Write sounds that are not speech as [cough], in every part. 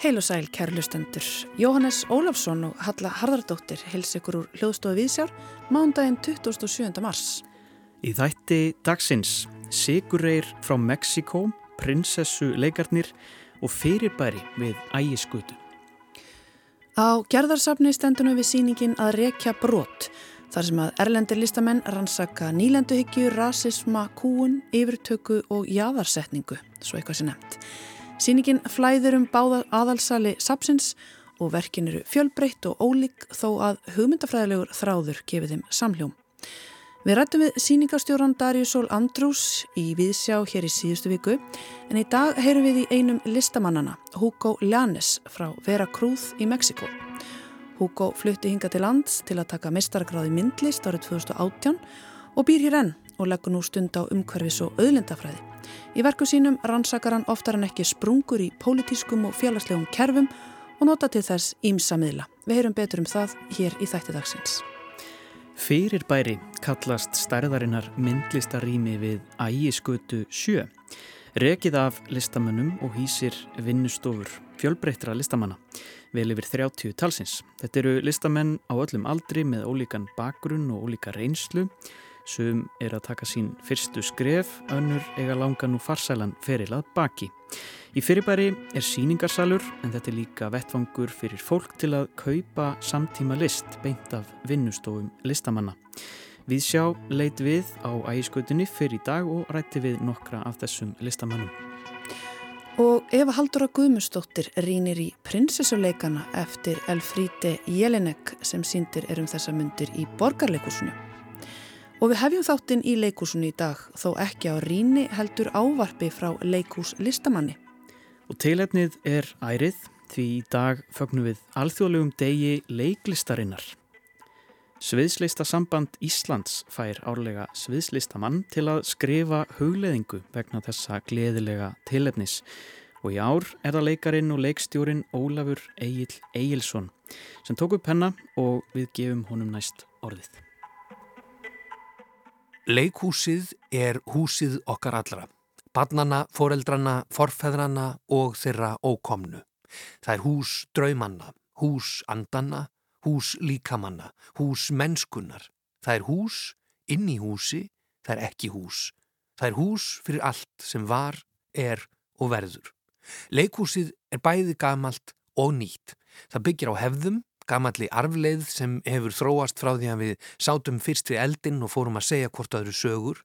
Heil og sæl, kærlustendur. Jóhannes Ólafsson og Halla Harðardóttir hils ykkur úr hljóðstofu Vísjár mándaginn 27. mars. Í þætti dagsins Sigurreir frá Mexiko, prinsessu leikarnir og fyrirbæri við ægiskutu. Á gerðarsafni stendunum við síningin að rekja brott þar sem að erlendir listamenn rannsaka nýlenduhyggju, rasisma, kúun, yfirtöku og jáðarsetningu, svo eitthvað sem nefnt. Sýningin flæður um báða aðalsali sapsins og verkin eru fjölbreytt og ólík þó að hugmyndafræðilegur þráður gefið þeim samhljóm. Við rættum við síningastjóran Darjusól Andrús í Viðsjá hér í síðustu viku en í dag heyrum við í einum listamannana, Hugo Llanes frá Vera Cruz í Mexiko. Hugo flutti hinga til lands til að taka mistargráði myndlist árið 2018 og býr hér enn og leggur nú stund á umhverfis og auðlindafræði. Í verku sínum rannsakar hann oftar en ekki sprungur í pólitískum og félagslegum kerfum og nota til þess ímsa miðla. Við heyrum betur um það hér í þættidagsins. Fyrirbæri kallast stærðarinnar myndlistarými við ægiskötu sjö. Rekið af listamönnum og hýsir vinnustofur fjölbreyttra listamanna vel yfir 30 talsins. Þetta eru listamenn á öllum aldri með ólíkan bakgrunn og ólíka reynslu Sum er að taka sín fyrstu skref, önnur eiga langa nú farsælan ferilað baki. Í fyrirbæri er síningarsalur en þetta er líka vettfangur fyrir fólk til að kaupa samtíma list beint af vinnustofum listamanna. Við sjá leit við á ægiskutinni fyrir í dag og rætti við nokkra af þessum listamannum. Og Eva Haldura Guðmustóttir rínir í prinsessuleikana eftir Elfríti Jelinek sem síndir er um þessa myndir í borgarleikursunu. Og við hefjum þáttinn í leikúsunni í dag, þó ekki á ríni heldur ávarfi frá leikús listamanni. Og tilhefnið er ærið því í dag fögnum við alþjóðlegum degi leiklistarinnar. Sviðslista samband Íslands fær árlega sviðslistamann til að skrifa hugleðingu vegna þessa gleðilega tilhefnis. Og í ár er það leikarin og leikstjórin Ólafur Egil Egilson sem tók upp hennar og við gefum honum næst orðið. Leikhúsið er húsið okkar allra. Barnana, foreldrana, forfeðrana og þeirra ókomnu. Það er hús draumanna, hús andanna, hús líkamanna, hús mennskunnar. Það er hús inn í húsi, það er ekki hús. Það er hús fyrir allt sem var, er og verður. Leikhúsið er bæði gamalt og nýtt. Það byggir á hefðum gamalli arfleið sem hefur þróast frá því að við sátum fyrst við eldin og fórum að segja hvort öðru sögur,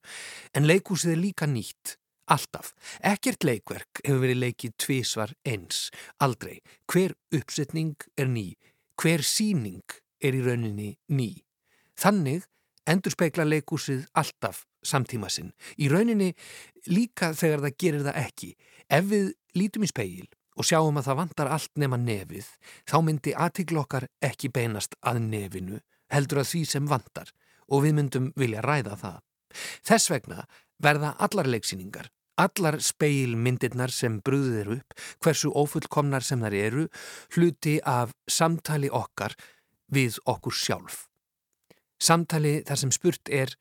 en leikúsið er líka nýtt, alltaf. Ekkert leikverk hefur verið leikið tvísvar eins, aldrei. Hver uppsetning er ný, hver síning er í rauninni ný. Þannig endur speikla leikúsið alltaf samtíma sinn. Í rauninni líka þegar það gerir það ekki. Ef við lítum í speil og sjáum að það vantar allt nema nefið, þá myndi aðtíklokkar ekki beinast að nefinu, heldur að því sem vantar og við myndum vilja ræða það. Þess vegna verða allar leiksýningar, allar speilmyndirnar sem brúðir upp, hversu ofullkomnar sem þar eru, hluti af samtali okkar við okkur sjálf. Samtali þar sem spurt er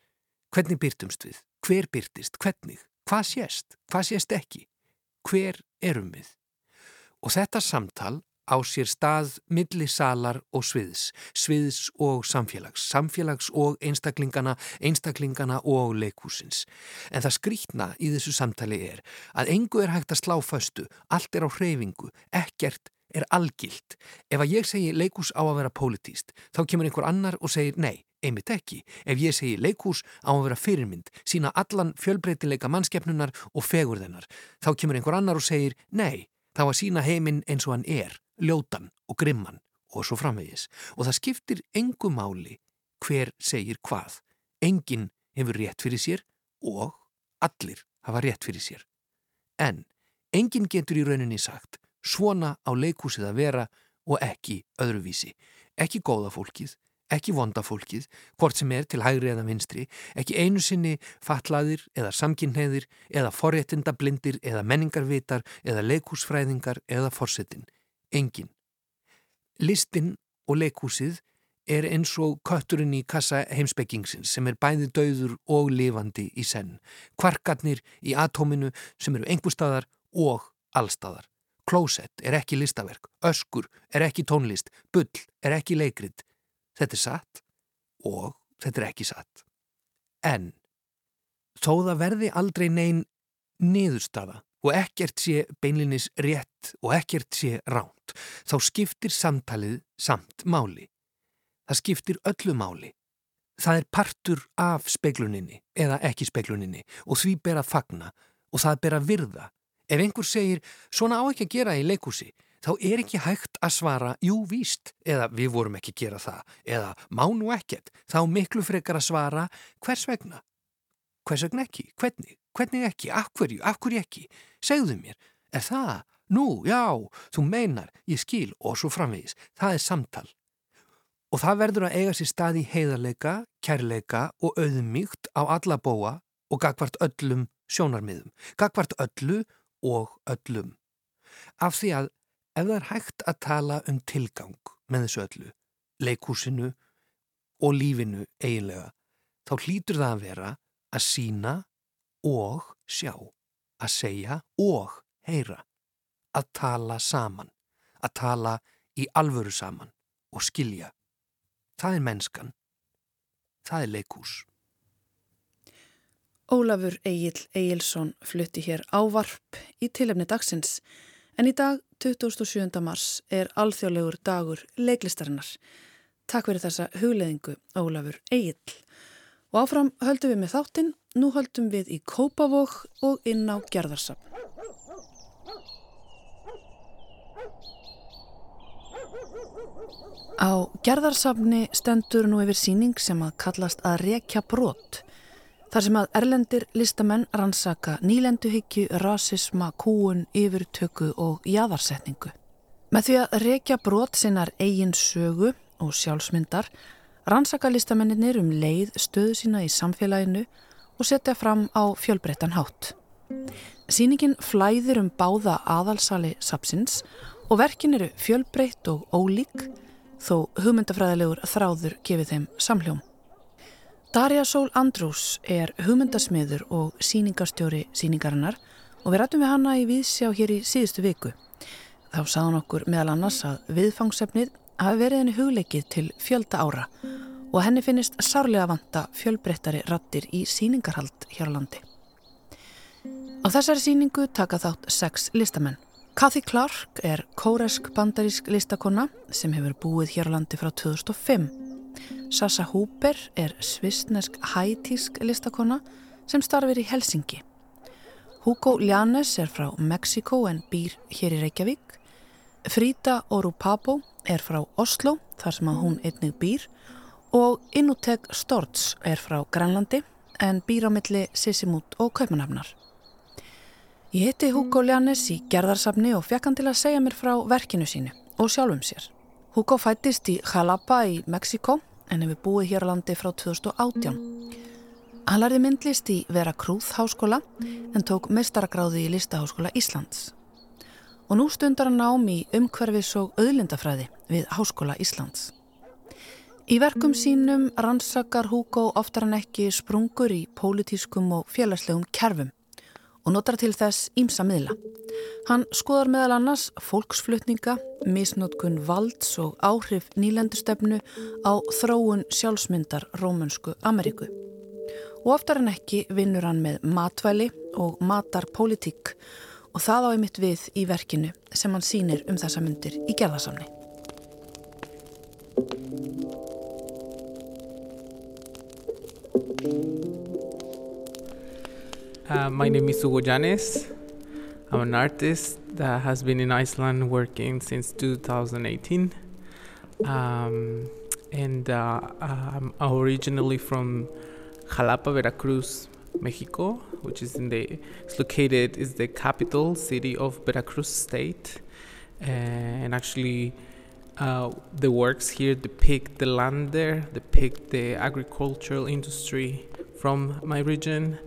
hvernig byrtumst við, hver byrtist, hvernig, hvað sést, hvað sést ekki, hver erum við? Og þetta samtal á sér stað millisalar og sviðs, sviðs og samfélags, samfélags og einstaklingana, einstaklingana og leikúsins. En það skrítna í þessu samtali er að engu er hægt að slá föstu, allt er á hreyfingu, ekkert er algilt. Ef að ég segi leikús á að vera pólitíst, þá kemur einhver annar og segir nei, einmitt ekki. Ef ég segi leikús á að vera fyrirmynd, sína allan fjölbreytileika mannskeppnunar og fegur þennar, þá kemur einhver annar og segir nei, þá að sína heiminn eins og hann er, ljótan og grimman og svo framvegis. Og það skiptir engu máli hver segir hvað. Engin hefur rétt fyrir sér og allir hafa rétt fyrir sér. En engin getur í rauninni sagt svona á leikúsið að vera og ekki öðruvísi. Ekki góða fólkið, ekki vondafólkið, hvort sem er til hægri eða vinstri, ekki einu sinni fatlaðir eða samkynneðir eða forréttindablindir eða menningarvitar eða leikúsfræðingar eða forsetin. Engin. Listin og leikúsið er eins og kötturinn í kassa heimsbyggingsins sem er bæði dauður og lifandi í senn. Kvarkarnir í atóminu sem eru engustadar og allstadar. Klósett er ekki listaverk, öskur er ekki tónlist, bull er ekki leikrit. Þetta er satt og þetta er ekki satt. En þó það verði aldrei neyn niðurstaða og ekkert sé beinlinis rétt og ekkert sé ránt, þá skiptir samtalið samt máli. Það skiptir öllu máli. Það er partur af speikluninni eða ekki speikluninni og því ber að fagna og það ber að virða. Ef einhver segir svona á ekki að gera í leikúsi, þá er ekki hægt að svara jú víst eða við vorum ekki að gera það eða má nú ekkert, þá miklu frekar að svara hvers vegna. Hvers vegna ekki? Hvernig? Hvernig ekki? Akverju? Akverju ekki? Segðu mér, er það? Nú, já, þú meinar, ég skil og svo framvegis. Það er samtal. Og það verður að eiga sér stað í heiðarleika, kærleika og auðmíkt á alla bóa og gagvart öllum sjónarmiðum. Gagvart öllu og öllum. Af því að ef það er hægt að tala um tilgang með þessu öllu, leikúsinu og lífinu eiginlega, þá hlýtur það að vera að sína og sjá, að segja og heyra, að tala saman, að tala í alvöru saman og skilja. Það er mennskan. Það er leikús. Ólafur Egil Egilson flutti hér ávarp í tilefni dagsins en í dag, 27. mars, er alþjóðlegur dagur leiklistarinnar. Takk fyrir þessa hugleðingu, Ólafur Egil. Og áfram höldum við með þáttinn, nú höldum við í Kópavók og inn á Gerðarsafn. Á Gerðarsafni stendur nú yfir síning sem að kallast að rekja brot. Þar sem að erlendir listamenn rannsaka nýlenduhyggju, rasisma, kúun, yfirtöku og jæðarsetningu. Með því að rekja brot sinnar eigin sögu og sjálfsmyndar rannsaka listamennir um leið stöðu sína í samfélaginu og setja fram á fjölbreyttan hátt. Sýningin flæðir um báða aðalsali sapsins og verkin eru fjölbreytt og ólík þó hugmyndafræðilegur þráður gefið þeim samhljóm. Darja Sól Andrús er hugmyndasmiður og síningarstjóri síningarinnar og við rættum við hanna í viðsjá hér í síðustu viku. Þá sagðan okkur meðal annars að viðfangsefnið hafi verið henni hugleikið til fjölda ára og henni finnist sárlega vanta fjölbreyttari rattir í síningarhald hér á landi. Á þessari síningu taka þátt sex listamenn. Kathy Clark er kóresk bandarísk listakonna sem hefur búið hér á landi frá 2005. Sasa Hooper er svistnesk hætísk listakonna sem starfir í Helsingi. Hugo Llanes er frá Mexiko en býr hér í Reykjavík. Frida Orupapo er frá Oslo, þar sem að hún einnig býr og Inuteg Storts er frá Grænlandi en býr á milli Sissimút og Kaupanhafnar. Ég hitti Hugo Ljanes í gerðarsafni og fekk hann til að segja mér frá verkinu sínu og sjálfum sér. Hugo fættist í Jalapa í Mexiko en hefur búið hér á landi frá 2018. Hann lærði myndlist í Vera Krúð háskóla en tók mestaragráði í Listaháskóla Íslands og nú stundar hann ám í umhverfis og auðlindafræði við Háskóla Íslands. Í verkum sínum rannsakar Hugo oftar en ekki sprungur í pólitískum og félagslegum kerfum og notar til þess ímsa miðla. Hann skoðar meðal annars fólksflutninga, misnótkun valds og áhrif nýlendustöfnu á þróun sjálfsmyndar Rómunsku Ameríku. Og oftar en ekki vinnur hann með matvæli og matarpolítík og það á einmitt við í verkinu sem hann sínir um þessa myndir í gerðarsamni. Uh, my name is Hugo Janes. I'm an artist that has been in Iceland working since 2018. Um, and uh, I'm originally from Jalapa, Veracruz, Mexico, which is in the it's located is the capital city of Veracruz state, and actually. Uh, the works here depict the land there, depict the agricultural industry from my region,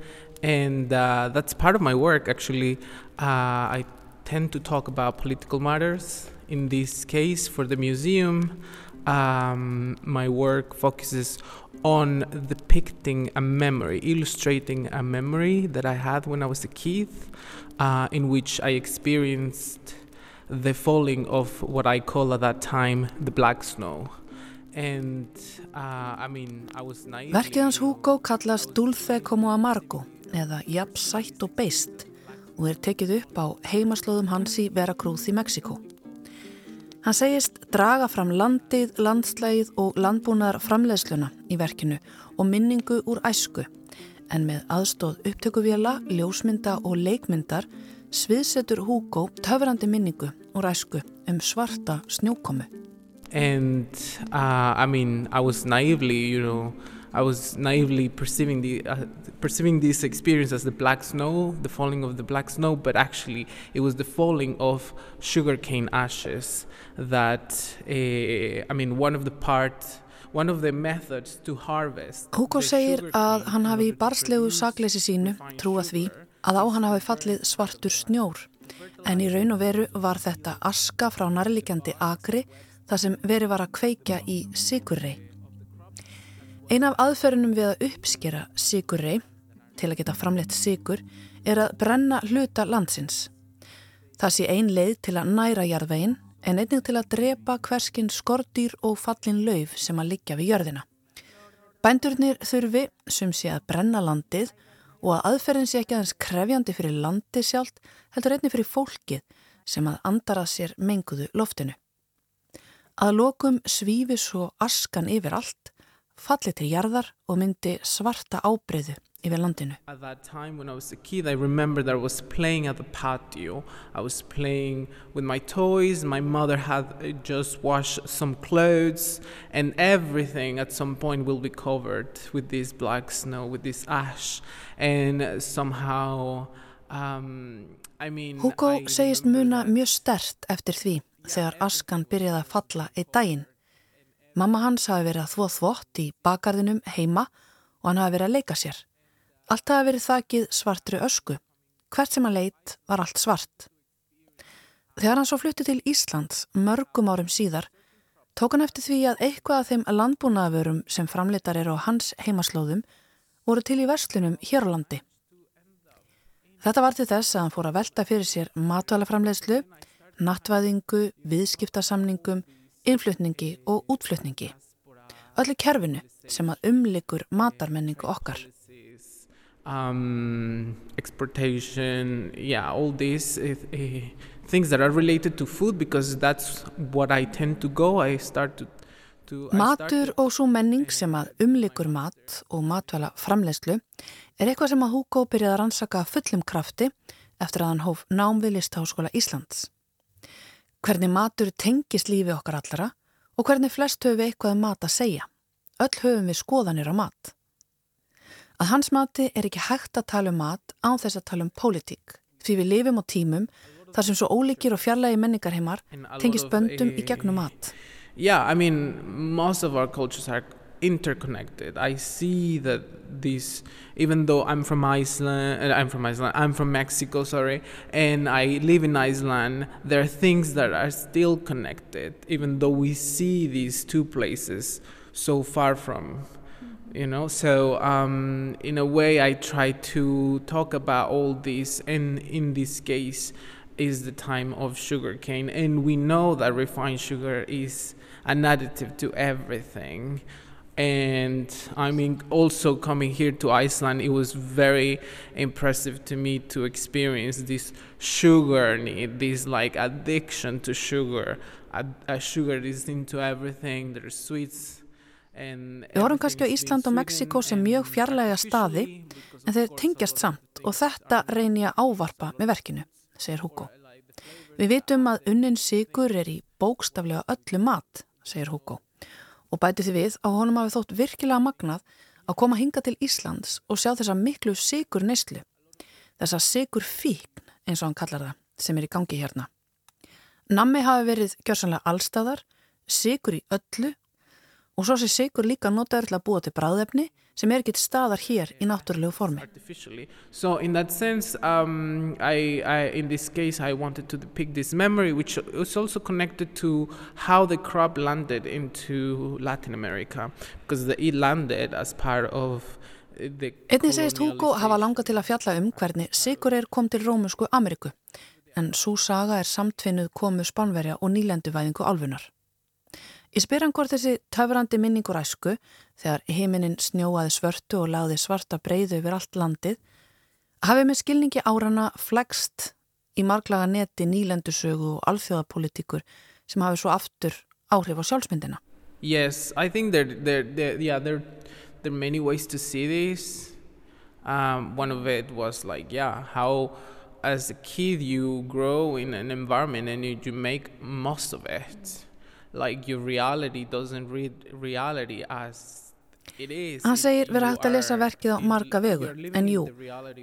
and uh, that's part of my work. Actually, uh, I tend to talk about political matters. In this case, for the museum, um, my work focuses on depicting a memory, illustrating a memory that I had when I was a kid, uh, in which I experienced the falling of what I call at that time the black snow. Verkið hans Hugo kallast Dulce como amargo eða Japp sætt og beist og er tekið upp á heimaslóðum hans í Veracruz í Mexiko. Hann segist draga fram landið, landslægið og landbúnaðar framleiðsluna í verkinu og minningu úr æsku en með aðstóð upptökuvéla, ljósmynda og leikmyndar sviðsetur Hugo töfrandi minningu úr æsku um svarta snjókomu. And uh, I mean, I was naively, you know, I was naively perceiving the uh, perceiving this experience as the black snow, the falling of the black snow, but actually it was the falling of sugarcane ashes. That uh, I mean, one of the parts. Hugo segir að hann hafi í barslegu sakleysi sínu trúa því að á hann hafi fallið svartur snjór en í raun og veru var þetta aska frá nærlikjandi agri þar sem veri var að kveikja í sigurrei. Ein af aðferðunum við að uppskera sigurrei til að geta framleitt sigur er að brenna hluta landsins. Það sé ein leið til að næra jarðvegin en einnig til að drepa hverskinn skordýr og fallin lauf sem að liggja við jörðina. Bændurnir þurfi sem sé að brenna landið og að aðferðin sé ekki aðeins krefjandi fyrir landið sjálft heldur einnig fyrir fólkið sem að andarað sér menguðu loftinu. Að lokum svífi svo askan yfir allt falli til jarðar og myndi svarta ábreyðu yfir landinu. At that time when I was a kid I remember that I was playing at the patio. I was playing with my toys. My mother had just washed some clothes and everything at some point will be covered with this black snow, with this ash and somehow um, I mean Hugo segist muna mjög stert eftir því þegar askan byrjaði að falla í daginn Mamma hans hafi verið að þvó þvott í bakarðinum heima og hann hafi verið að leika sér. Allt hafi verið þakið svartri ösku. Hvert sem hann leitt var allt svart. Þegar hann svo flutti til Íslands mörgum árum síðar tók hann eftir því að eitthvað af þeim landbúnaðavörum sem framleitar eru á hans heimaslóðum voru til í verslunum hér á landi. Þetta var til þess að hann fór að velta fyrir sér matvælaframleiðslu, nattvæðingu, viðskiptasamningum, innflutningi og útflutningi. Öllu kerfinu sem að umlikur matarmenningu okkar. Um, exportation, yeah, all these uh, things that are related to food because that's what I tend to go. I start to Matur og svo menning sem að umlikur mat og matvæla framlegslu er eitthvað sem að Hugo byrjaði að rannsaka fullum krafti eftir að hann hóf nám við Listháskóla Íslands hvernig matur tengist lífi okkar allara og hvernig flest höfum við eitthvað um mat að segja. Öll höfum við skoðanir á mat. Að hans mati er ekki hægt að tala um mat án þess að tala um pólitík því við lifum á tímum þar sem svo ólíkir og fjarlægi menningarheimar tengist böndum í gegnum mat. Yeah, I mean, most of our cultures are interconnected. I see that this, even though I'm from Iceland, uh, I'm from Iceland, I'm from Mexico, sorry, and I live in Iceland, there are things that are still connected, even though we see these two places so far from. You know, so um, in a way, I try to talk about all this, and in this case, is the time of sugarcane, and we know that refined sugar is an additive to everything and I mean also coming here to Iceland it was very impressive to me to experience this sugar need this like addiction to sugar. A, a sugar is into everything there's sweets Við vorum kannski á Ísland og Mexiko sem mjög fjarlæga staði en þeir tengjast samt og þetta reynir að ávarpa með verkinu, segir Hugo. Við vitum að unnin sigur er í bókstaflega öllu mat, segir Hugo og bæti því við að honum hafi þótt virkilega magnað að koma hinga til Íslands og sjá þessa miklu sigur neyslu, þessa sigur fíkn eins og hann kallar það sem er í gangi hérna. Nammi hafi verið gjörsanlega allstæðar, sigur í öllu og svo sé sigur líka notaður til að búa til bræðefni sem er ekkit staðar hér í náttúrulegu formi. So sense, um, I, I, case, memory, Einnig segist Hugo hafa langa til að fjalla um hvernig Sigur er kom til Rómusku Ameriku, en svo saga er samtvinnuð komu Spánverja og nýlenduvæðingu álfunar. Ég spyr hann hvort þessi töfrandi minningur æsku, þegar heiminin snjóaði svörtu og láði svarta breyðu yfir allt landið, hafi með skilningi árana flegst í marglaga neti nýlendusögu og alþjóðapolitíkur sem hafi svo aftur áhrif á sjálfsmyndina. Yes, I think there, there, there, yeah, there, there are many ways to see this. Um, one of it was like, yeah, how as a kid you grow in an environment and you, you make most of it. Like your reality doesn't read reality as Hann segir verið hægt að lesa verkið á marga vegu, en jú,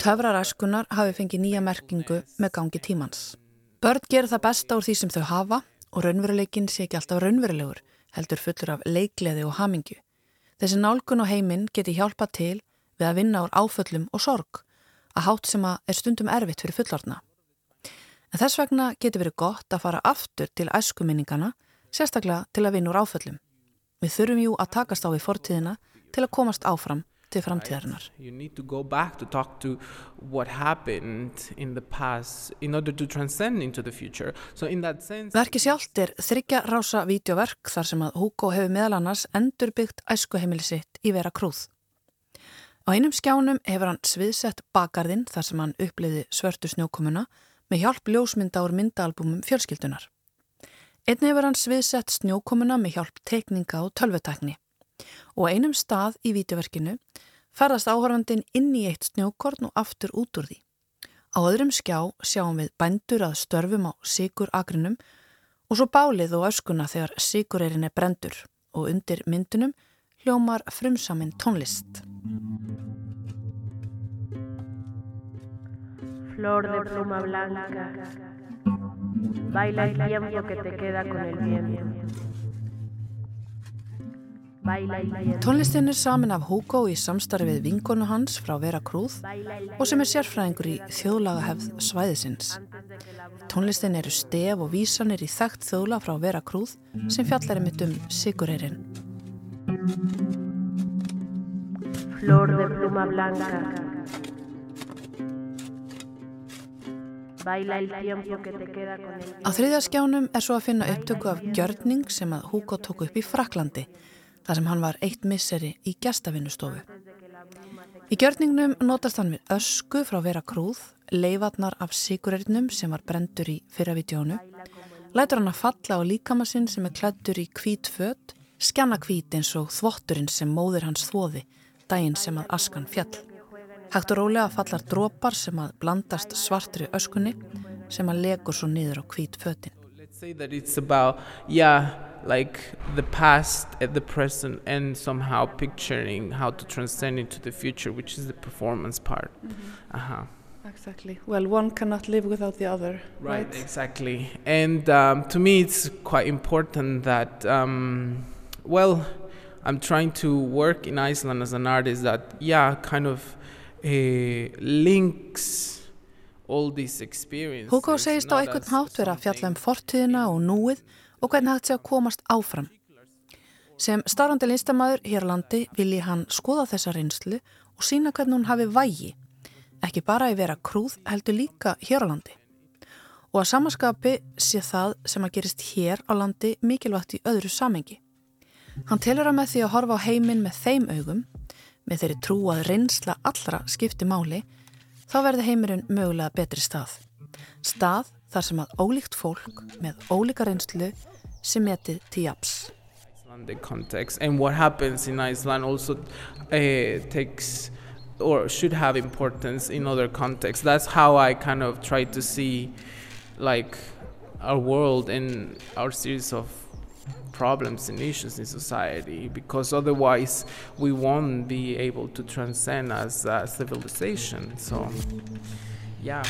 töfraræskunar hafi fengið nýja merkingu með gangi tímans. Börn gerir það besta úr því sem þau hafa og raunveruleikin sé ekki alltaf raunverulegur, heldur fullur af leikleði og hamingju. Þessi nálgun og heiminn geti hjálpa til við að vinna úr áföllum og sorg, að hátt sem að er stundum erfitt fyrir fullorna. En þess vegna geti verið gott að fara aftur til æskuminningana sérstaklega til að vinna úr áföllum. Við þurfum jú að takast á í fortíðina til að komast áfram til framtíðarinnar. Verki sjálft er þryggja rása vídeoverk þar sem að Hugo hefur meðal annars endurbyggt æskuheimili sitt í vera krúð. Á einum skjánum hefur hann sviðsett bakarðinn þar sem hann uppliði svörtu snjókomuna með hjálp ljósmynda úr myndaalbumum fjölskyldunar. Einnig hefur hann sviðsett snjókomuna með hjálp tekninga og tölvetakni og einum stað í vídeoverkinu ferðast áhörfandin inn í eitt snjókorn og aftur út úr því. Á öðrum skjá sjáum við bændur að störfum á sigur agrinum og svo bálið og öskuna þegar sigureyrin er brendur og undir myndunum hljómar frumsaminn tónlist. Flor de pluma blanca Baila el tiempo que te queda con el viento. Tónlistin er samin af Hugo í samstarfi við vinkonu hans frá Vera Krúð og sem er sérfræðingur í þjóðlaga hefð svæðisins. Tónlistin eru stef og vísanir í þekkt þjóðla frá Vera Krúð sem fjallar er mitt um Sigureyrin. Flor de pluma blanca Á þriðaskjánum er svo að finna upptöku af gjörning sem að Hugo tók upp í Fraklandi þar sem hann var eitt misseri í gestafinnustofu. Í gjörningnum notast hann við ösku frá vera krúð, leifatnar af siguririnnum sem var brendur í fyrravídjónu, lætur hann að falla á líkamassinn sem er klættur í kvít fött, skjanna kvít eins og þvotturinn sem móður hans þvoði, daginn sem að askan fjall. Hægt og rólega fallar drópar sem að blandast svartri öskunni sem að legur svo niður á hvít fötin. Let's say that it's about, yeah, like the past and the present and somehow picturing how to transcend into the future, which is the performance part. Mm -hmm. uh -huh. Exactly. Well, one cannot live without the other. Right, right? exactly. And um, to me, it's quite important that, um, well, I'm trying to work in Iceland as an artist that, yeah, kind of eh, links Hugo segist á einhvern hátt vera að fjalla um fortíðina og núið og hvernig hægt sé að komast áfram. Sem starfandi linstamæður hér landi vilji hann skoða þessa reynslu og sína hvernig hún hafi vægi, ekki bara að vera krúð heldur líka hér á landi. Og að samaskapi sé það sem að gerist hér á landi mikilvægt í öðru samengi. Hann telur að með því að horfa á heiminn með þeim augum með þeirri trú að reynsla allra skipti máli, þá verði heimurinn mögulega betri stað. Stað þar sem að ólíkt fólk með ólíka reynslu sem metið til japs. And what happens in Iceland also uh, takes or should have importance in other contexts. That's how I kind of try to see like our world and our series of problems and issues in society because otherwise we won't be able to transcend as a civilization. So, yeah.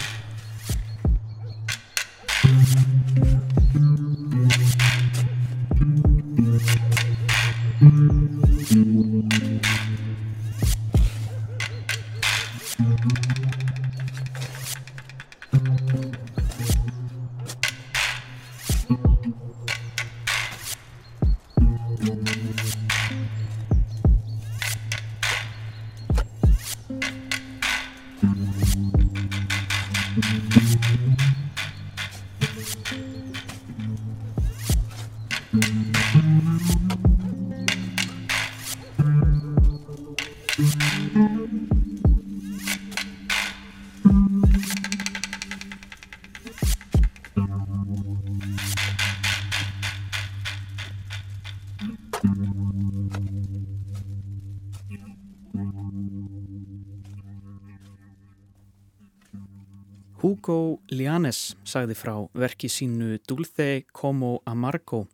Sagði frá verki sínu Dulce como Amargo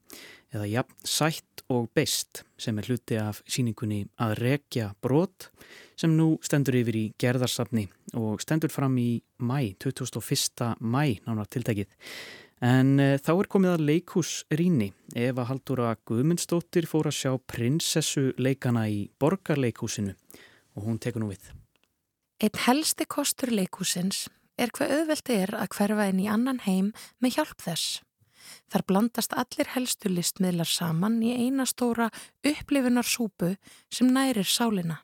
eða jafn sætt og beist sem er hluti af síningunni að rekja brot sem nú stendur yfir í gerðarsafni og stendur fram í mæ, 2001. mæ nánar tiltækið. En e, þá er komið að leikhúsrýni. Eva Haldúra Guðmundsdóttir fór að sjá prinsessu leikana í borgarleikhúsinu og hún tekur nú við. Einn helsti kostur leikhúsins er hvað auðvelt er að hverfa inn í annan heim með hjálp þess. Þar blandast allir helstu listmiðlar saman í einastóra upplifunarsúpu sem nærir sálina.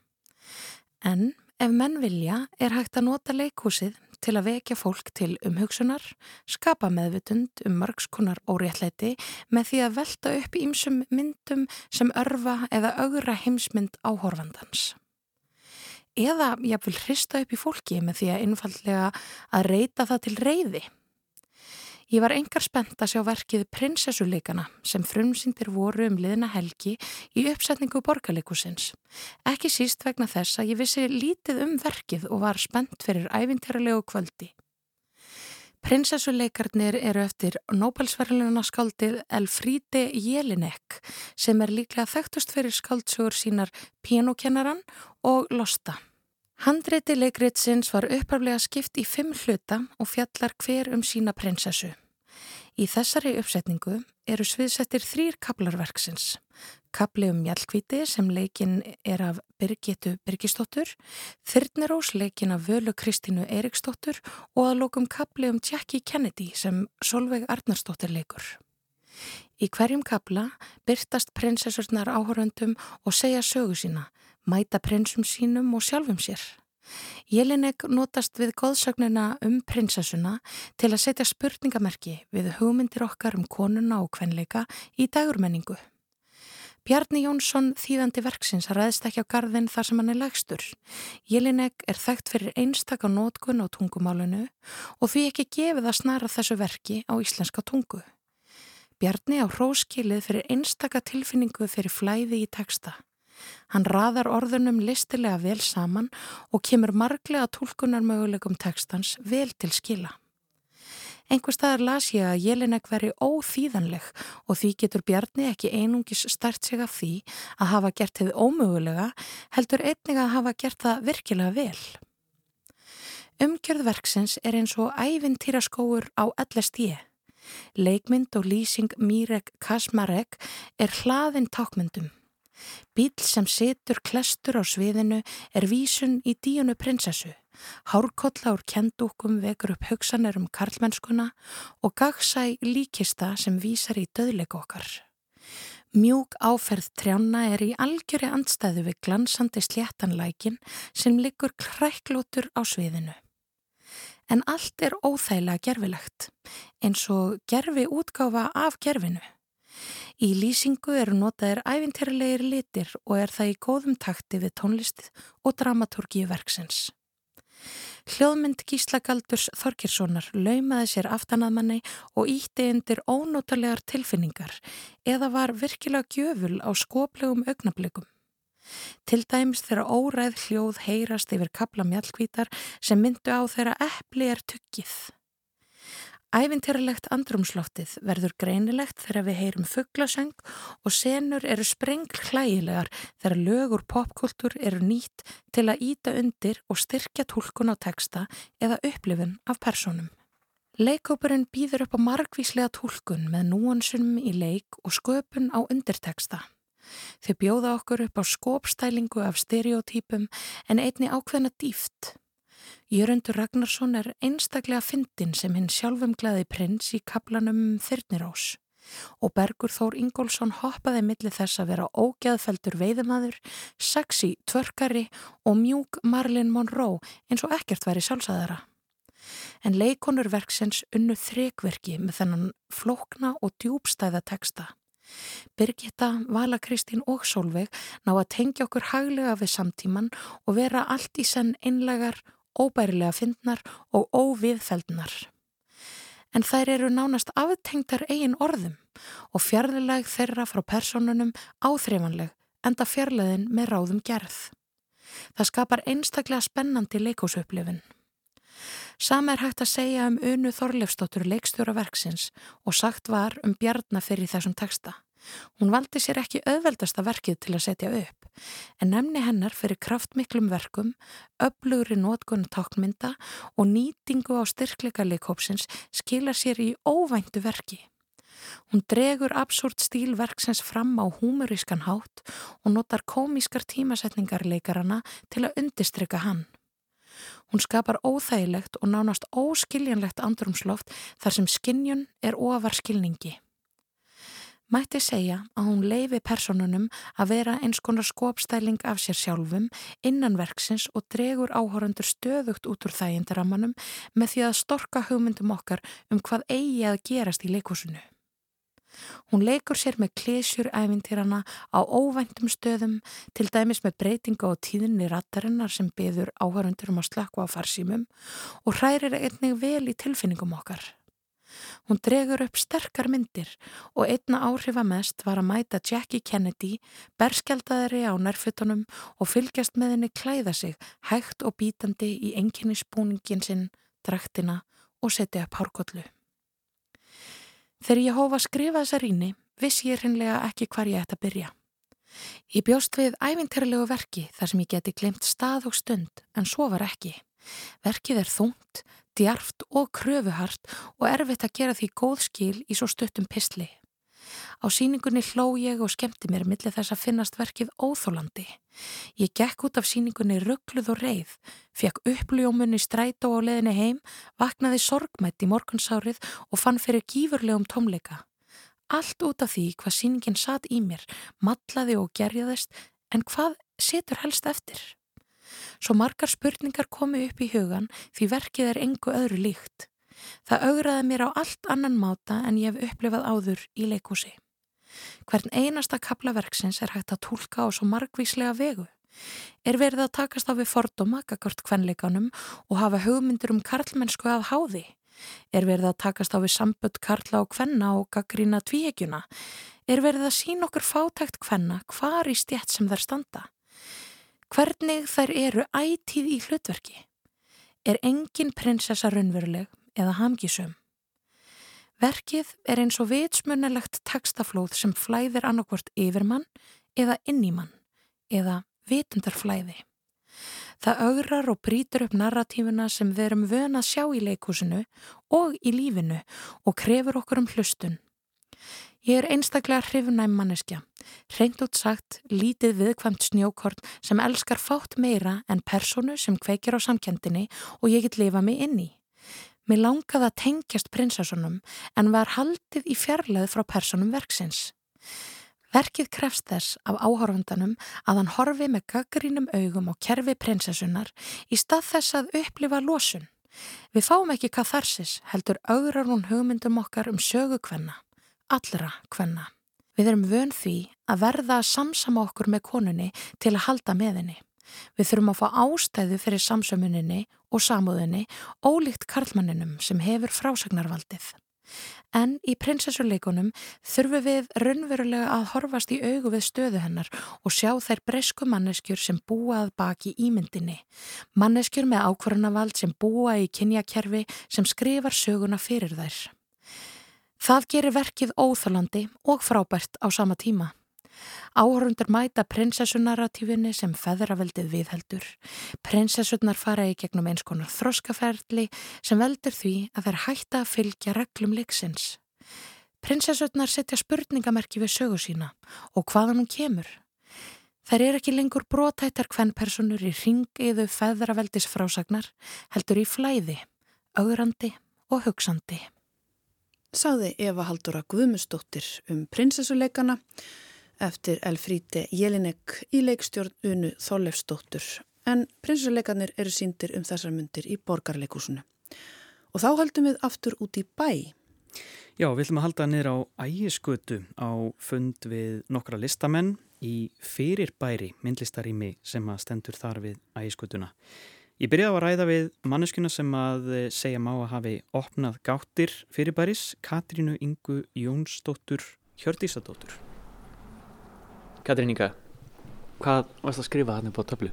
En ef menn vilja er hægt að nota leikhúsið til að vekja fólk til umhugsunar, skapa meðvutund um margskonar óréttleiti með því að velta upp ímsum myndum sem örfa eða augra heimsmynd áhorfandans eða ég vil hrista upp í fólki með því að einfallega að reyta það til reyði. Ég var engar spennt að sjá verkið Prinsessuleikana sem frumsýndir voru um liðna helgi í uppsetningu borgarleikusins. Ekki síst vegna þess að ég vissi lítið um verkið og var spennt fyrir æfinterlegu kvöldi. Prinsessuleikarnir eru eftir Nobelsverðluna skaldið Elfríde Jelinek sem er líklega þekktust fyrir skaldsugur sínar Pianokennaran og Losta. Handreiti leikritsins var upphaflega skipt í fimm hluta og fjallar hver um sína prinsessu. Í þessari uppsetningu eru sviðsettir þrýr kaplarverksins. Kapli um Mjallkvíti sem leikin er af Birgitu Birgistóttur, Þyrnirós leikin af Völu Kristínu Eriksdóttur og að lókum kapli um Jackie Kennedy sem Solveig Arnarsdóttir leikur. Í hverjum kapla byrtast prinsessurnar áhöröndum og segja sögu sína, mæta prinsum sínum og sjálfum sér. Jelinek notast við góðsögnuna um prinsessuna til að setja spurningamerki við hugmyndir okkar um konuna og kvenleika í dagurmenningu. Bjarni Jónsson þýðandi verksins ræðist ekki á gardin þar sem hann er lagstur. Jelinek er þekkt fyrir einstakka nótkun á tungumálunu og því ekki gefið að snara þessu verki á íslenska tungu. Bjarni á hróskilið fyrir einstakka tilfinningu fyrir flæði í teksta. Hann raðar orðunum listilega vel saman og kemur marglega tólkunar möguleikum tekstans vel til skila. Einhver staðar las ég að Jelinek veri óþýðanleg og því getur Bjarni ekki einungis start sig af því að hafa gert þið ómögulega heldur einnig að hafa gert það virkilega vel. Umgjörðverksins er eins og ævintýraskóur á LSD. Leikmynd og lýsing Mírek Kasmarek er hlaðin tákmyndum. Bíl sem situr klestur á sviðinu er vísun í díunu prinsessu. Hárkolla úr kendúkum vekur upp hugsanir um karlmennskuna og gagsæ líkista sem vísar í döðleik okkar. Mjúk áferð trjána er í algjöri andstæðu við glansandi sléttanlækin sem liggur kræklótur á sviðinu. En allt er óþægilega gerfilegt, eins og gerfi útgáfa af gerfinu. Í lýsingu eru notaðir æfinterlegir litir og er það í góðum takti við tónlistið og dramaturgíu verksins. Hljóðmynd Gíslagaldurs Þorkirssonar laumaði sér aftanaðmanni og ítti undir ónótalegar tilfinningar eða var virkilega gjöful á skoplegum augnablikum. Til dæmis þeirra óræð hljóð heyrast yfir kapla mjallkvítar sem myndu á þeirra eppli er tuggið. Ævintýralegt andrumsloftið verður greinilegt þegar við heyrum fugglasöng og senur eru sprengl hlægilegar þegar lögur popkultur eru nýtt til að íta undir og styrkja tólkun á teksta eða upplifun af personum. Leikópurinn býður upp á margvíslega tólkun með núansunum í leik og sköpun á undirteksta. Þau bjóða okkur upp á skópstælingu af stereotypum en einni ákveðna dýft. Jörundur Ragnarsson er einstaklega fyndin sem hinn sjálfum gleði prins í kaplanum Þyrnirós og Bergur Þór Ingólfsson hoppaði millir þess að vera ógeðfeldur veiðumadur, sexy tvörkari og mjúk Marlin Monroe eins og ekkert væri sjálfsæðara. En leikonur verksins unnu þrekverki með þennan flókna og djúbstæða teksta. Birgitta, Vala Kristín og Solveig ná að tengja okkur haglega við samtíman og vera allt í senn einlegar, óbærilega fyndnar og óviðfeldnar en þær eru nánast aftengtar eigin orðum og fjarlæg þeirra frá personunum áþreifanleg enda fjarlæðin með ráðum gerð. Það skapar einstaklega spennandi leikósupplifin. Sama er hægt að segja um Unu Þorleifstóttur leikstjóra verksins og sagt var um Bjarnafyrir þessum texta. Hún valdi sér ekki auðveldasta verkið til að setja upp, en nefni hennar fyrir kraftmiklum verkum, öflugri nótgunni tákmynda og nýtingu á styrkleika leikópsins skila sér í óvæntu verki. Hún dregur absúrt stílverksins fram á húmurískan hátt og notar komískar tímasetningar leikarana til að undistrykka hann. Hún skapar óþægilegt og nánast óskiljanlegt andrumsloft þar sem skinnjun er ofar skilningi. Mætti segja að hún leifi personunum að vera eins konar skopstæling af sér sjálfum innan verksins og dregur áhórandur stöðugt út úr þægindarammanum með því að storka hugmyndum okkar um hvað eigi að gerast í leikúsinu. Hún leikur sér með klésjur æfintýrana á óvæntum stöðum, til dæmis með breytinga á tíðinni rattarinnar sem beður áhörundur um að slakka á farsímum og hrærir einnig vel í tilfinningum okkar. Hún dregur upp sterkar myndir og einna áhrifa mest var að mæta Jackie Kennedy, berskjaldaðri á nærfuttunum og fylgjast með henni klæða sig hægt og bítandi í enginni spúningin sinn, draktina og setja upp hárkollu. Þegar ég hófa að skrifa þessa ríni, viss ég hinnlega ekki hvar ég ætti að byrja. Ég bjóst við ævinterlegu verki þar sem ég geti glemt stað og stund, en svo var ekki. Verkið er þungt, djarft og kröfuhart og erfitt að gera því góð skil í svo stuttum pistli. Á síningunni hló ég og skemmti mér millir þess að finnast verkið óþólandi. Ég gekk út af síningunni ruggluð og reið, fekk uppljómunni stræt og á leðinni heim, vaknaði sorgmætt í morgunsárið og fann fyrir gífurlegum tómleika. Allt út af því hvað síningin satt í mér, matlaði og gerjaðist, en hvað setur helst eftir? Svo margar spurningar komu upp í hugan því verkið er engu öðru líkt. Það augraði mér á allt annan máta en ég hef upplifað áður í leikúsi. Hvern einasta kaplaverksins er hægt að tólka á svo margvíslega vegu. Er verið að takast á við fordóma, kakvart kvenleikanum og hafa hugmyndur um karlmennsku að háði? Er verið að takast á við samböld karla og kvenna og gaggrína tvíhegjuna? Er verið að sína okkur fátækt kvenna hvar í stjætt sem þær standa? Hvernig þær eru ætíð í hlutverki? Er engin prinsessa raunveruleg eða hamgisum? Verkið er eins og vitsmunalegt textaflóð sem flæðir annarkvort yfirmann eða innímann eða vitundarflæði. Það augrar og brítur upp narratífuna sem við erum vöna að sjá í leikúsinu og í lífinu og krefur okkur um hlustun. Ég er einstaklega hrifnæm manneskja, reynd út sagt lítið viðkvæmt snjókort sem elskar fátt meira en personu sem kveikir á samkendinni og ég get lifa mig inn í. Mér langaði að tengjast prinsessunum en var haldið í fjarlæð frá personum verksins. Verkið krefst þess af áhorfandanum að hann horfi með gaggrínum augum og kerfi prinsessunar í stað þess að upplifa losun. Við fáum ekki hvað þarsis heldur augrar hún hugmyndum okkar um sögukvenna allra hvenna. Við erum vön því að verða að samsama okkur með konunni til að halda með henni. Við þurfum að fá ástæðu fyrir samsömuninni og samúðinni ólíkt karlmanninum sem hefur frásagnarvaldið. En í prinsessuleikunum þurfum við raunverulega að horfast í augu við stöðu hennar og sjá þær bresku manneskjur sem búað baki ímyndinni. Manneskjur með ákvarðanavald sem búa í kynjakerfi sem skrifar söguna fyrir þær. Það gerir verkið óþálandi og frábært á sama tíma. Áhörundur mæta prinsessunarratífinni sem feðraveldið viðheldur. Prinsessunar fara í gegnum eins konar þroskaferðli sem veldur því að þær hætta að fylgja reglum leiksins. Prinsessunar setja spurningamerki við sögu sína og hvaðan hún kemur. Þær er ekki lengur brotættar hvernpersonur í ringiðu feðraveldis frásagnar, heldur í flæði, augrandi og hugsandi. Saði Eva Haldura Guðmustóttir um prinsessuleikana eftir Elfríti Jelinek í leikstjórn Unu Þollefsdóttur en prinsessuleikanir eru síndir um þessar myndir í borgarleikúsinu. Og þá haldum við aftur út í bæ. Já, við ætlum að halda niður á ægiskötu á fund við nokkra listamenn í fyrirbæri myndlistarými sem að stendur þar við ægiskötuna. Ég byrjaði að ræða við manneskuna sem að segja má að hafi opnað gáttir fyrirbæris Katrínu Ingu Jónsdóttur Hjördísadóttur. Katrín Inga, hvað varst að skrifa hann upp á töflu?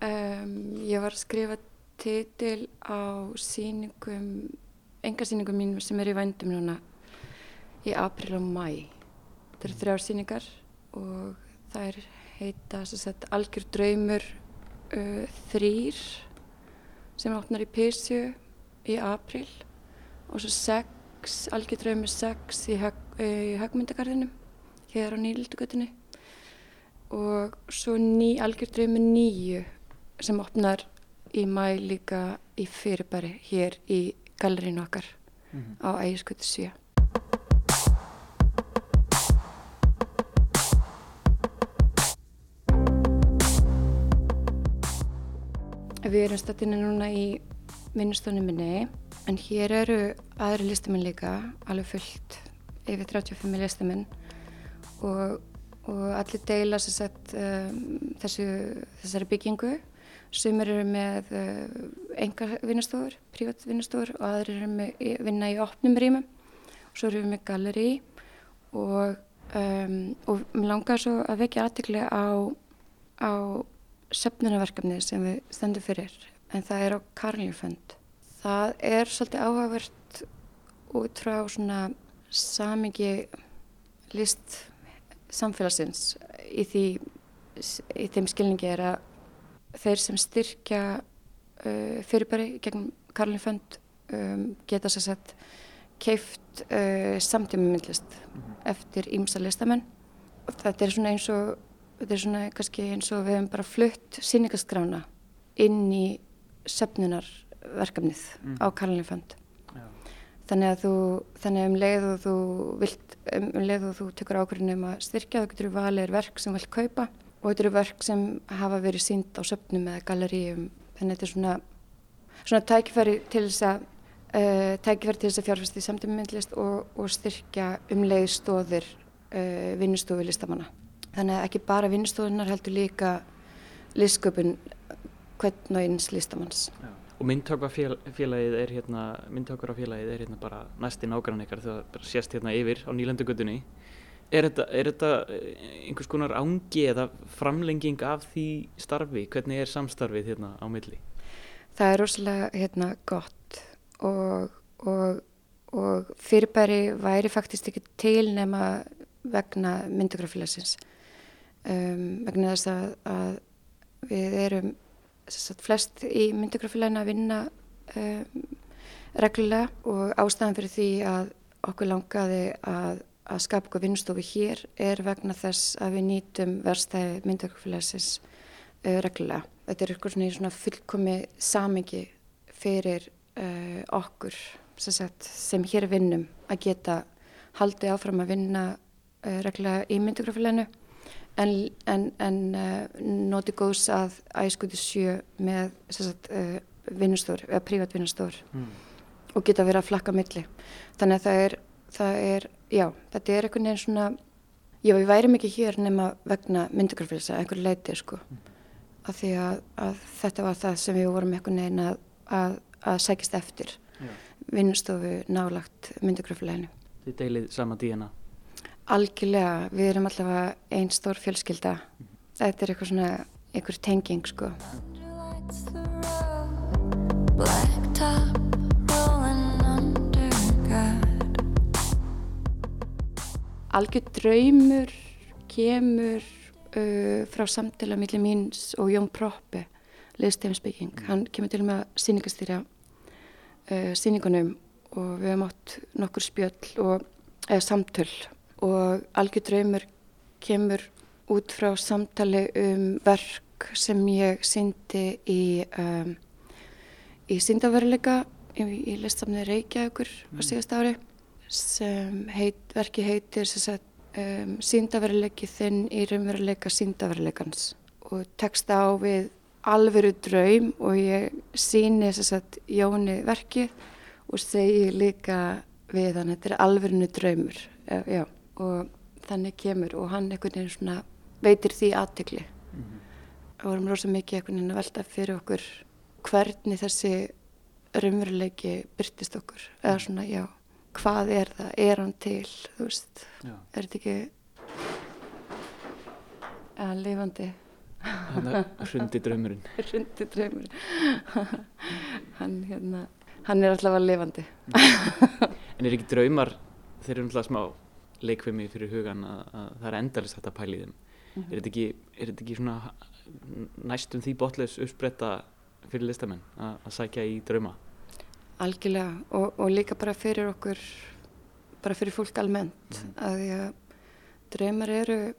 Um, ég var að skrifa titil á síningum, enga síningum mín sem er í vændum núna í april og mæ. Þetta eru þrjár síningar og það er heita sagt, algjör draumur uh, þrýr sem opnar í Písju í april og svo sex, algjör draumur sex í, hög, í högmyndagarðinum hér á nýldugutinni og svo ný, algjör draumur nýju sem opnar í mæ líka í fyrirbæri hér í gallerinu okkar mm -hmm. á ægiskutu 7. Við erum stættina núna í vinnustónu minni en hér eru aðri listamenn líka, alveg fullt, yfir 35 listamenn og, og allir deila sagt, um, þessu, þessari byggingu. Sumir eru með uh, enga vinnustofur, prívat vinnustofur og aðri eru með vinna í opnum rýmum og svo eru við með galleri og, um, og mér langar svo að vekja aðtikli á, á söfnunarverkefni sem við stöndum fyrir en það er á Karlífönd. Það er svolítið áhugavert út frá svona samingi list samfélagsins í, því, í þeim skilningi er að þeir sem styrkja uh, fyrirbæri gegn Karlífönd um, geta sér sett keift uh, samtíma myndlist mm -hmm. eftir ímsa listamenn. Þetta er svona eins og þetta er svona kannski eins og við hefum bara flutt síningaskrána inn í söpnunarverkefnið mm. á Karlinfönd þannig að þú þannig að um leið og þú vilt um, um leið og þú tekur ákveðinu um að styrkja þá getur þú valið verk sem þú vilt kaupa og þetta eru verk sem hafa verið sínd á söpnum eða galleríum þannig að þetta er svona svona tækifæri til þess að uh, tækifæri til þess að fjárfæsti í samtímumyndlist og, og styrkja um leið stóðir uh, vinnustofi listamanna Þannig að ekki bara vinstofunar heldur líka listsköpun hvern og eins listamanns. Já. Og myndtökvarfélagið er hérna, er hérna bara næsti nágrann ykkar þegar það sést hérna yfir á nýlandugutunni. Er þetta, er þetta eh, einhvers konar ángi eða framlenging af því starfi? Hvernig er samstarfið hérna á milli? Það er rosalega hérna gott og, og, og fyrirbæri væri faktist ekki til nema vegna myndtökvarfélagsins um, vegna þess að, að við erum sagt, flest í myndigrafélaginu að vinna um, reglulega og ástæðan fyrir því að okkur langaði að, að skapa okkur vinnustofi hér er vegna þess að við nýtum verstæði myndigrafélagsins uh, reglulega. Þetta er eitthvað svona, svona fullkomi samingi fyrir uh, okkur sem, sagt, sem hér vinnum að geta haldið áfram að vinna uh, reglulega í myndigrafélaginu en, en, en uh, noti góðs að æskuti sjö með uh, vinnustór, eða prívat vinnustór mm. og geta verið að flakka milli. Þannig að það er, það er, já, þetta er einhvern veginn svona, já við værim ekki hér nema vegna myndugrafélsa, einhver leiti sko, mm. af því að, að þetta var það sem við vorum einhvern veginn að, að, að sækist eftir, vinnustofu nálagt myndugrafélaginu. Þið deilið sama díana? Algjörlega, við erum allavega einn stór fjölskylda. Þetta er eitthvað svona, einhver tenging sko. Algjör draumur kemur uh, frá samtala millir míns og Jón Proppe, liðstefnsbygging. Hann kemur til og með að síningastýra uh, síningunum og við hefum átt nokkur spjöll og eða samtöl og algjör draumur kemur út frá samtali um verk sem ég syndi í, um, í syndaveruleika í, í listafni Reykjavíkur á síðast ári sem heit, verki heitir um, syndaveruleiki þinn í raunveruleika syndaveruleikans og teksta á við alveru draum og ég síni Jóni verkið og segi líka við hann, þetta er alverinu draumur já, og þannig kemur og hann einhvern veginn svona veitir því aðtikli mm -hmm. og vorum rosa mikið einhvern veginn að velta fyrir okkur hvernig þessi raunveruleiki byrtist okkur. Eða mhm. svona, já, hvað er það? Er hann til, þú veist já. er þetta ekki eða lifandi. Hrundi draumurinn. [laughs] Hrundi draumurinn. [laughs] Hann, hérna, hann er alltaf að lifandi. En er ekki draumar þeir eru alltaf smá leikvimi fyrir hugan að, að það er endalist þetta pælið mm -hmm. er þetta ekki, ekki svona næstum því botleis uppspretta fyrir listamenn að, að sækja í drauma Algjörlega og, og líka bara fyrir okkur bara fyrir fólk almennt mm -hmm. að því að draumar eru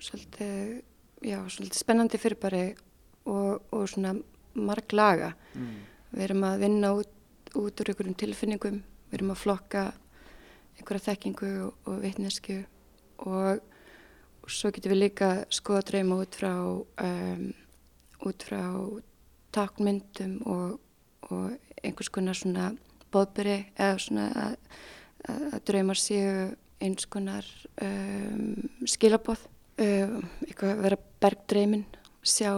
svolítið já, svolítið spennandi fyrirbæri og, og svona marg laga. Mm. Við erum að vinna út, út úr einhverjum tilfinningum, við erum að flokka einhverja þekkingu og, og vitnesku og, og svo getum við líka skoða dreyma út frá, um, út frá takmyndum og einhvers konar svona bóðberi eða svona að, að draumar séu eins konar um, skilabóð uh, eitthvað að vera bergdreimin, sjá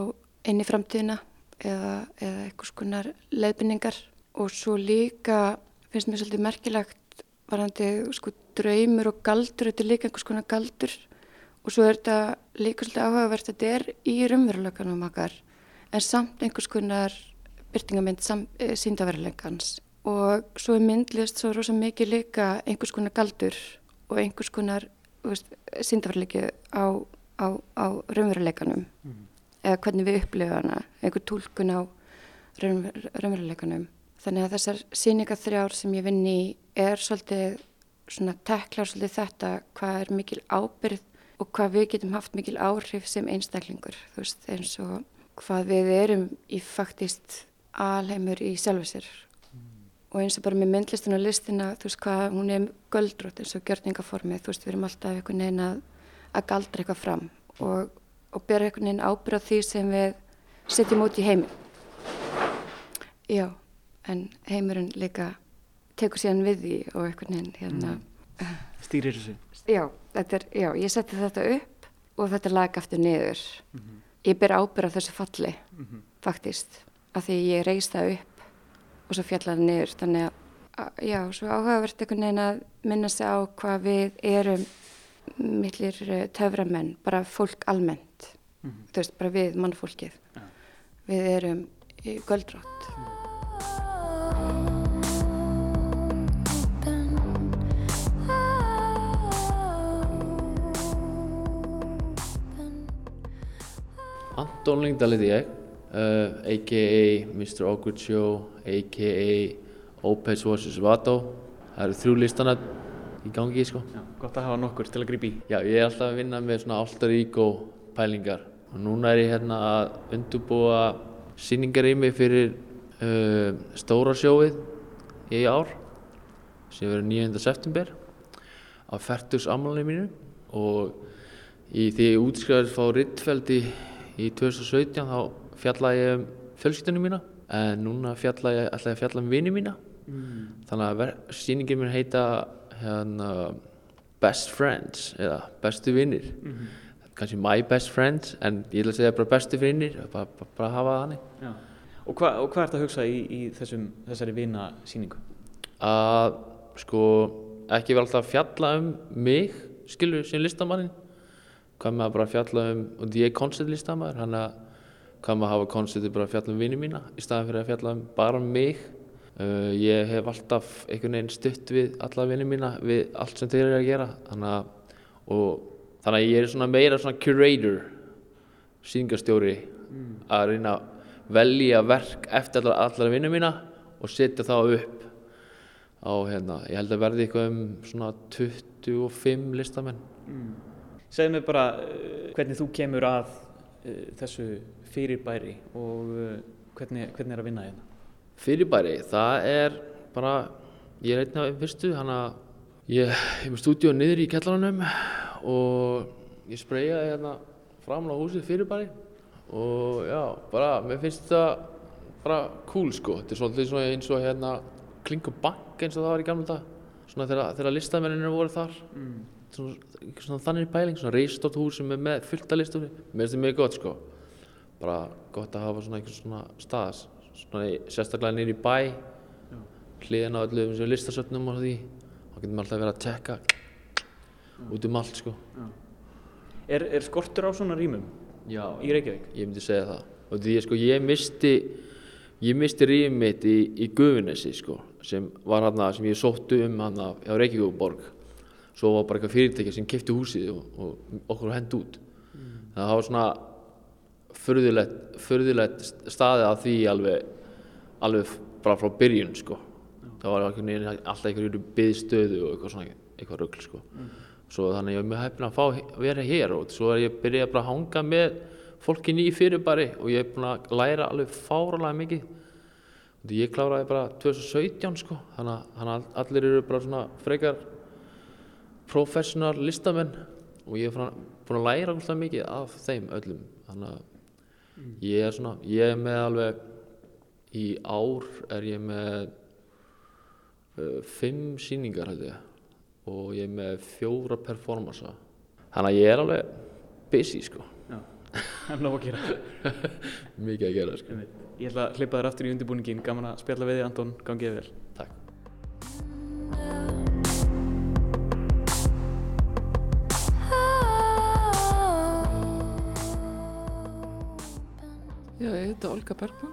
inn í framtíðina eða, eða eitthvað skonar leiðbynningar og svo líka finnst mér svolítið merkilegt varandi sko draumur og galdur, þetta er líka einhvers konar galdur og svo er þetta líka svolítið áhugavert að þetta er í raunveruleikanum okkar en samt einhvers konar byrtingamind e, síndaveruleikans og svo er myndlist svo rosa mikið líka einhvers konar galdur og einhvers konar síndaverleiki á, á, á raunveruleikanum mm. eða hvernig við upplifa hana, einhver tólkun á raunveruleikanum. Þannig að þessar síninga þrjár sem ég vinn í er svolítið svona teklar svolítið þetta hvað er mikil ábyrð og hvað við getum haft mikil áhrif sem einstaklingur, þú veist, eins og hvað við erum í faktist alheimur í sjálfu sér. Og eins og bara með myndlistin og listina þú veist hvað, hún er göldrótt eins og gjörningaformið, þú veist við erum alltaf einhvern veginn að, að galdra eitthvað fram og, og bera einhvern veginn ábyrð á því sem við setjum út í heiminn. Já, en heimurinn líka tekur síðan við því og veginn hérna mm. stýrir þessu já, er, já, ég setti þetta upp og þetta lag aftur niður mm -hmm. ég ber ábyrð á þessu falli mm -hmm. faktist, af því ég reist það upp og svo fjallaði niður þannig að já, svo áhugavert einhvern veginn að minna sig á hvað við erum millir eh, töframenn, bara fólk almennt mm -hmm. þú veist, bara við mannfólkið ja. við erum göldrátt Anton Lingdal heiti ég uh, a.k.a. Mr. Awkward Show, a.k.a. Opez vs. Vato. Það eru þrjú listana í gangi, sko. Já, gott að hafa nokkur til að grípi í. Já, ég er alltaf að vinna með svona altar ego pælingar og núna er ég hérna að undurbúa síningarými fyrir uh, stóra sjóið í ár sem verður 9. september á færtus ammalinu mínu og í því ég útskrifaði fá Rittfeldi í 2017 þá fjalla ég um fjölskyldunum mína en núna fjalla ég alltaf fjalla um vini mína mm. þannig að síningin mér heita hérna, Best Friends eða Bestu vinnir mm -hmm. kannski My Best Friends en ég vil að segja bara bestu vinnir bara, bara, bara hafa það hannig Og, hva, og hvað er þetta að hugsa í, í þessum, þessari vina síningu? Að sko ekki vel alltaf fjalla um mig skilur sem listamannin hvað með að bara fjalla um og ég er koncertlistamæður hann að hvað maður hafa konceptið bara að fjalla um vinið mína í staðan fyrir að fjalla um bara um mig uh, ég hef alltaf einhvern veginn stutt við alla vinið mína við allt sem þeir eru að gera þannig að, og, þannig að ég er svona meira svona curator síningarstjóri mm. að reyna að velja verk eftir allar, allar vinið mína og setja það upp á hérna, ég held að verði eitthvað um svona 25 listamenn mm. Segð mér bara uh, hvernig þú kemur að uh, þessu fyrirbæri og uh, hvernig, hvernig er að vinna hérna? Fyrirbæri, það er bara, ég er einn af einn fyrstu, hann að ég hef stúdíu niður í kellaranum og ég spreyja hérna framlega húsið fyrirbæri og já, bara, mér finnst það bara cool sko, þetta er svolítið svona eins og hérna Klingur Bank eins og það var í gamla dag, svona þegar, þegar listamenninu voru þar, mm. Þannig pæling, svona reystótt hús sem er með fullta listunni, mér finnst þetta mjög gott sko, bara gott að hafa svona einhvers svona staðs, svona sérstaklega nýri bæ, hliðin á öllu þessum listasöfnum og því, þá getur maður alltaf verið að tjekka út um allt sko. Er, er skortur á svona rýmum Já, í Reykjavík? ég myndi segja það. Og því ég sko ég misti ég misti rýmið mitt í, í Gufunesi sko sem var hann sem ég sóttu um hann á Reykjavíkuborg svo var bara eitthvað fyrirtæki sem kefti húsið og, og okkur hend út. Það var svona furðulegt, furðulegt staðið að því alveg alveg bara frá byrjun sko. Það var alltaf einhverju byðstöðu og eitthvað svona eitthvað rugl sko. Svo þannig ég er mjög heppin að fá vera hér og svo er ég byrjað bara að hanga með fólkin í fyrirbæri og ég er búin að læra alveg fáralega mikið. Ég kláraði bara 2017 sko. Þannig að allir eru bara svona frekar professional listamenn og ég er búin að læra alltaf mikið af þeim öllum. Þannig að ég er svona ég er með alveg í ár er ég með uh, fimm sýningar held ég og ég er með fjóra performansa. Þannig að ég er alveg busy sko. Það er nóg að gera. [laughs] mikið að gera sko. Ég ætla að hleypa þér aftur í undirbúningin, gaman að spjalla við þig Anton, gangið vel. takk Já, ég heiti Olga Bergman.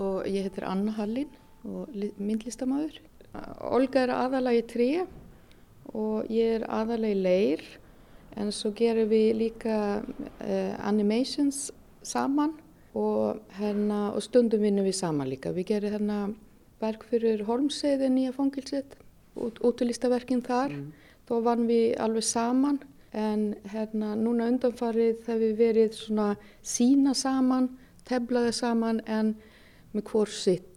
og ég heitir Anna Hallin og li- myndlistamæður. Olga er aðalega í tré og ég er aðalega í leir en svo gerum við líka uh, animations saman og, hérna, og stundum vinnum við saman líka. Við gerum hérna verk fyrir Holmseiði nýja fangilsitt, út, útilistaverkin þar. Þá vann við alveg saman en hérna núna undanfarið það við verið svona sína saman, teflaði saman en með hvort sitt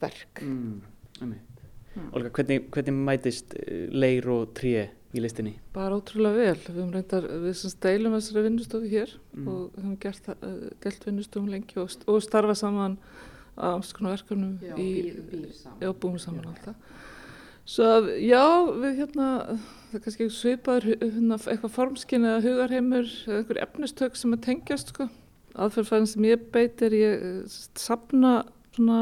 verk. Mm, Olga, hvernig, hvernig mætist eh, leir og tré í listinni? Bara ótrúlega vel. Við reyndar, við sem deilum þessari vinnustofu hér Mm. og höfum gert, uh, deilt vinnustofum lengi og, og starfa saman á alls konar verkefnum í, búum saman alltaf. Svo að, já, við hérna, það er kannski svipaður hu- hérna, eitthvað formskinn eða hugarheimur eða einhver efnistök sem að tengjast, sko. Aðferðfæðin sem ég beit er ég eh, sapna svona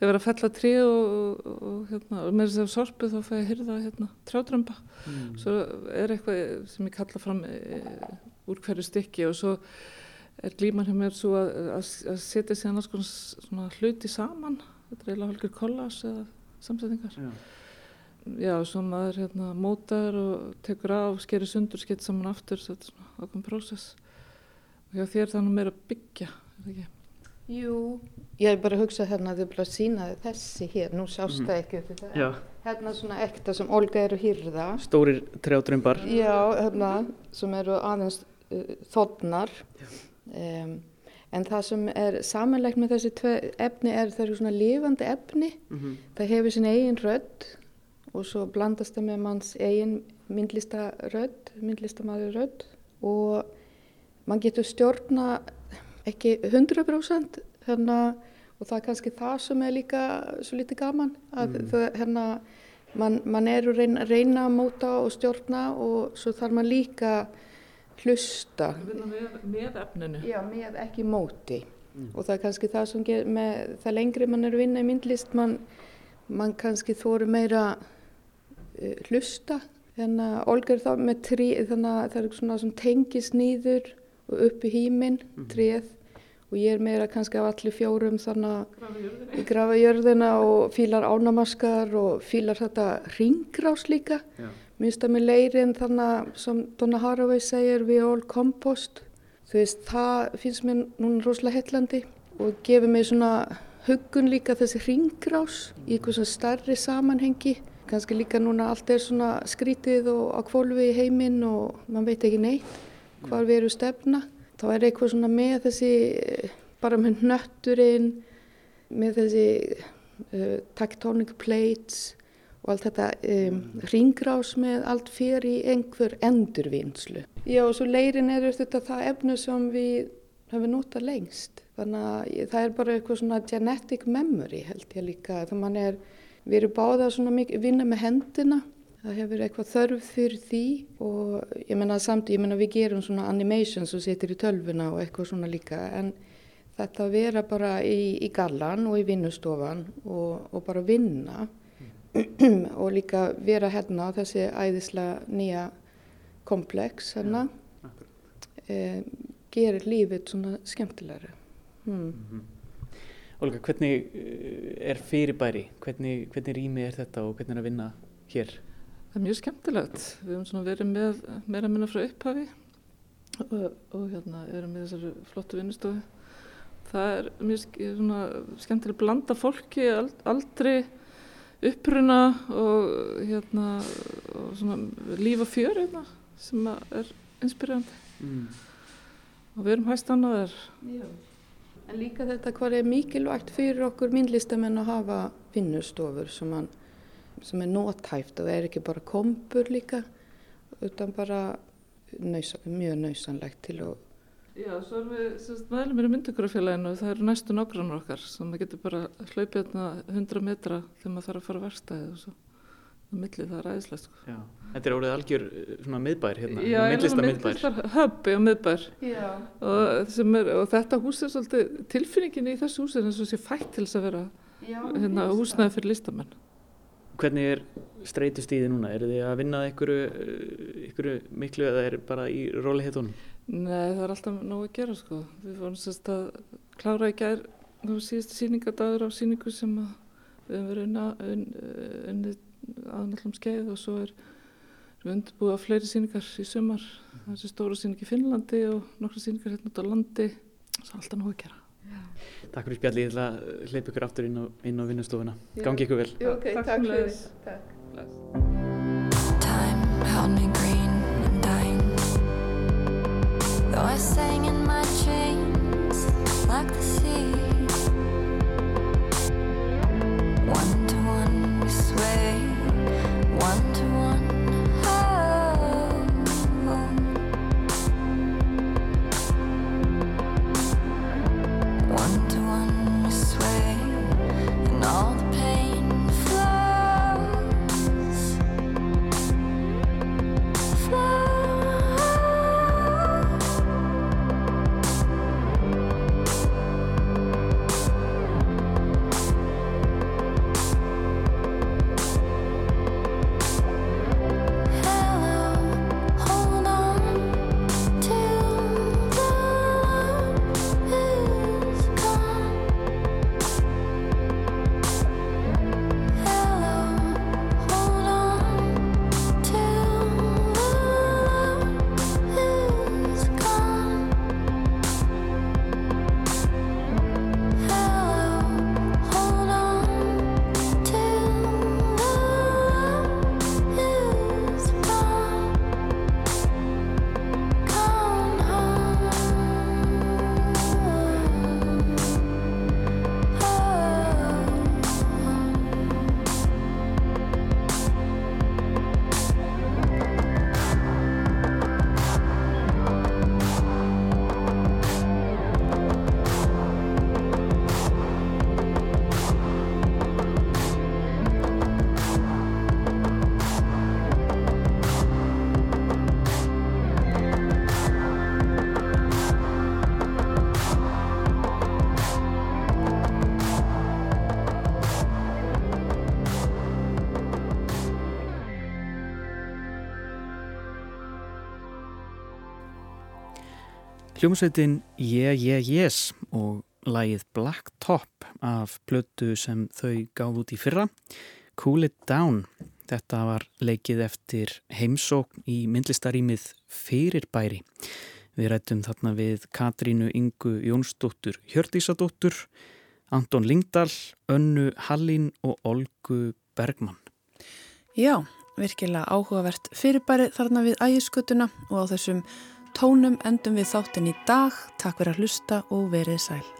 þegar verið að fella trí og, og, og, hérna, og með þess að sorpu þá fæ ég að hyrða hérna, trjátrömba. Svo er eitthvað sem ég kalla fram e, úr hverju stykki og svo er glíman hjá mér svo að, að, að setja sér annars konar hluti saman. Þetta er eiginlega hálfur kollas eða samsetningar. Já. Já, svo maður hérna, mótar og tekur af, skerir sundur, skeitt saman aftur, þetta er svona ákveðin prósess. Og hjá þér þannig meira að byggja, er það ekki? Jú, ég er bara að hugsa hérna að þau bara sína þessi hér, nú sást það ekki upp í það. Já. Hérna svona ekta sem Olga er að hýrða. Stórir trjátrömbar. Já, hérna sem eru aðeins uh, þotnar. Um, en það sem er samanlegt með þessi tvei efni er það eru svona lifandi efni. Mhm. Það hefur sin eigin rödd og svo blandast það með manns eigin myndlistarödd, myndlistamæður rödd og mann getur stjórna ekki 100% hérna, og það er kannski það sem er líka svo lítið gaman að mm. það, hérna, mann man er að reyna, reyna að móta og stjórna og svo þarf mann líka hlusta með, með efninu. Já, með ekki móti og það er kannski það sem ger með það lengri mann er að vinna í myndlist mann, mann kannski þóru meira hlusta. Þannig að Olga er þá með trí þannig að það er svona sem tengis nýður og upp í híminn, tríð og ég er meira kannski af allir fjórum þannig að ég grafa jörðina og fílar ánamaskar og fílar þetta ringrás líka. Minnst að með leirin þannig að sem Donna Haraway segir we all compost. Þú veist það finnst mér núna rosalega heillandi og gefur mér svona huggun líka þessi ringrás í eitthvað svona starri samanhengi kannski líka núna allt er svona skrítið og á kvolvi í heiminn og mann veit ekki neitt hvað við erum stefna. Þá er eitthvað svona með þessi, bara með nötturinn, með þessi uh, tectonic plates og allt þetta um, ringrás með allt fyrir í einhver endurvinnslu. Já og svo leirin er þetta það efnu sem við höfum notað lengst. Þannig að það er bara eitthvað svona genetic memory held ég líka. Þannig að er, við erum báða svona mikið vinna með hendina. Það hefur eitthvað þörf fyrir því og ég menna samt, ég menna við gerum svona animations og setjum í tölvuna og eitthvað svona líka en þetta að vera bara í, í gallan og í vinnustofan og, og bara vinna [clears throat] og líka vera hérna á þessi æðislega nýja komplex hérna e, gerir lífið svona skemmtilegra hmm. mm -hmm. Olga, hvernig eh, er fyrirbæri? Hvernig, hvernig rými er þetta og hvernig er að vinna hér? Það er mjög skemmtilegt við hefum svona verið með meira minna frá upphafi og, og hérna erum við þessari flottu vinnustofu það er mjög svona skemmtileg blanda fólki aldrei uppruna og hérna og svona líf og fjör hérna, sem er inspirerandi mm. og við erum hægt annaðar En líka þetta hvað er mikilvægt fyrir okkur minnlistamenn að hafa vinnustofur sem, man, sem er nótæft og er ekki bara kompur líka utan bara nöys, mjög nöysanlegt til að Já, svo erum við meðlumir í myndugrafélaginu og það eru næstu nokkrannar okkar sem það getur bara hlaupið hérna 100 metra þegar maður þarf að fara að verstaði og svo á milli það er aðeinslegt sko. Já, þetta er orðið algjör eh, svona miðbær hérna, Já, myndlista miðbær höfbi og miðbær og, er, og þetta hús er svolítið tilfinningin í þessu hús er eins og sé fætt til þess að vera hérna, húsnaði fyrir listamenn Hvernig er streytustíði núna? Er þið að vinnað ykkur, ykkur miklu eða er bara í róli héttunum? Nei, það er alltaf nógu að gera sko. Við vorum sérst að klára í gær, það var síðast síningadagur á síningu sem að við höfum verið unnið unni, aðnallum skeið og svo er við undirbúið á fleiri síningar í sumar. Það er sér stóra síning í Finnlandi og nokkra síningar hérna út á landi. Það er alltaf nógu að gera. Já. Takk fyrir spjalli, ég ætla að hleypa ykkur aftur inn á, á vinnustofuna. Gangi ykkur vel. Jú, okay, takk, takk fyrir. Takk. Though I sang in my chains like the sea. One to one we sway, one to one. Hljómsveitin Yeah Yeah Yes og lægið Black Top af blötu sem þau gáð út í fyrra, Cool It Down. Þetta var leikið eftir heimsókn í myndlistarímið Fyrirbæri. Við rættum þarna við Katrínu Ingu Jónsdóttur Hjördísadóttur, Anton Lingdal, Önnu Hallin og Olgu Bergmann. Já, virkilega áhugavert fyrirbæri þarna við ægiskutuna og á þessum tónum endum við þáttin í dag. Takk fyrir að hlusta og verið sæl.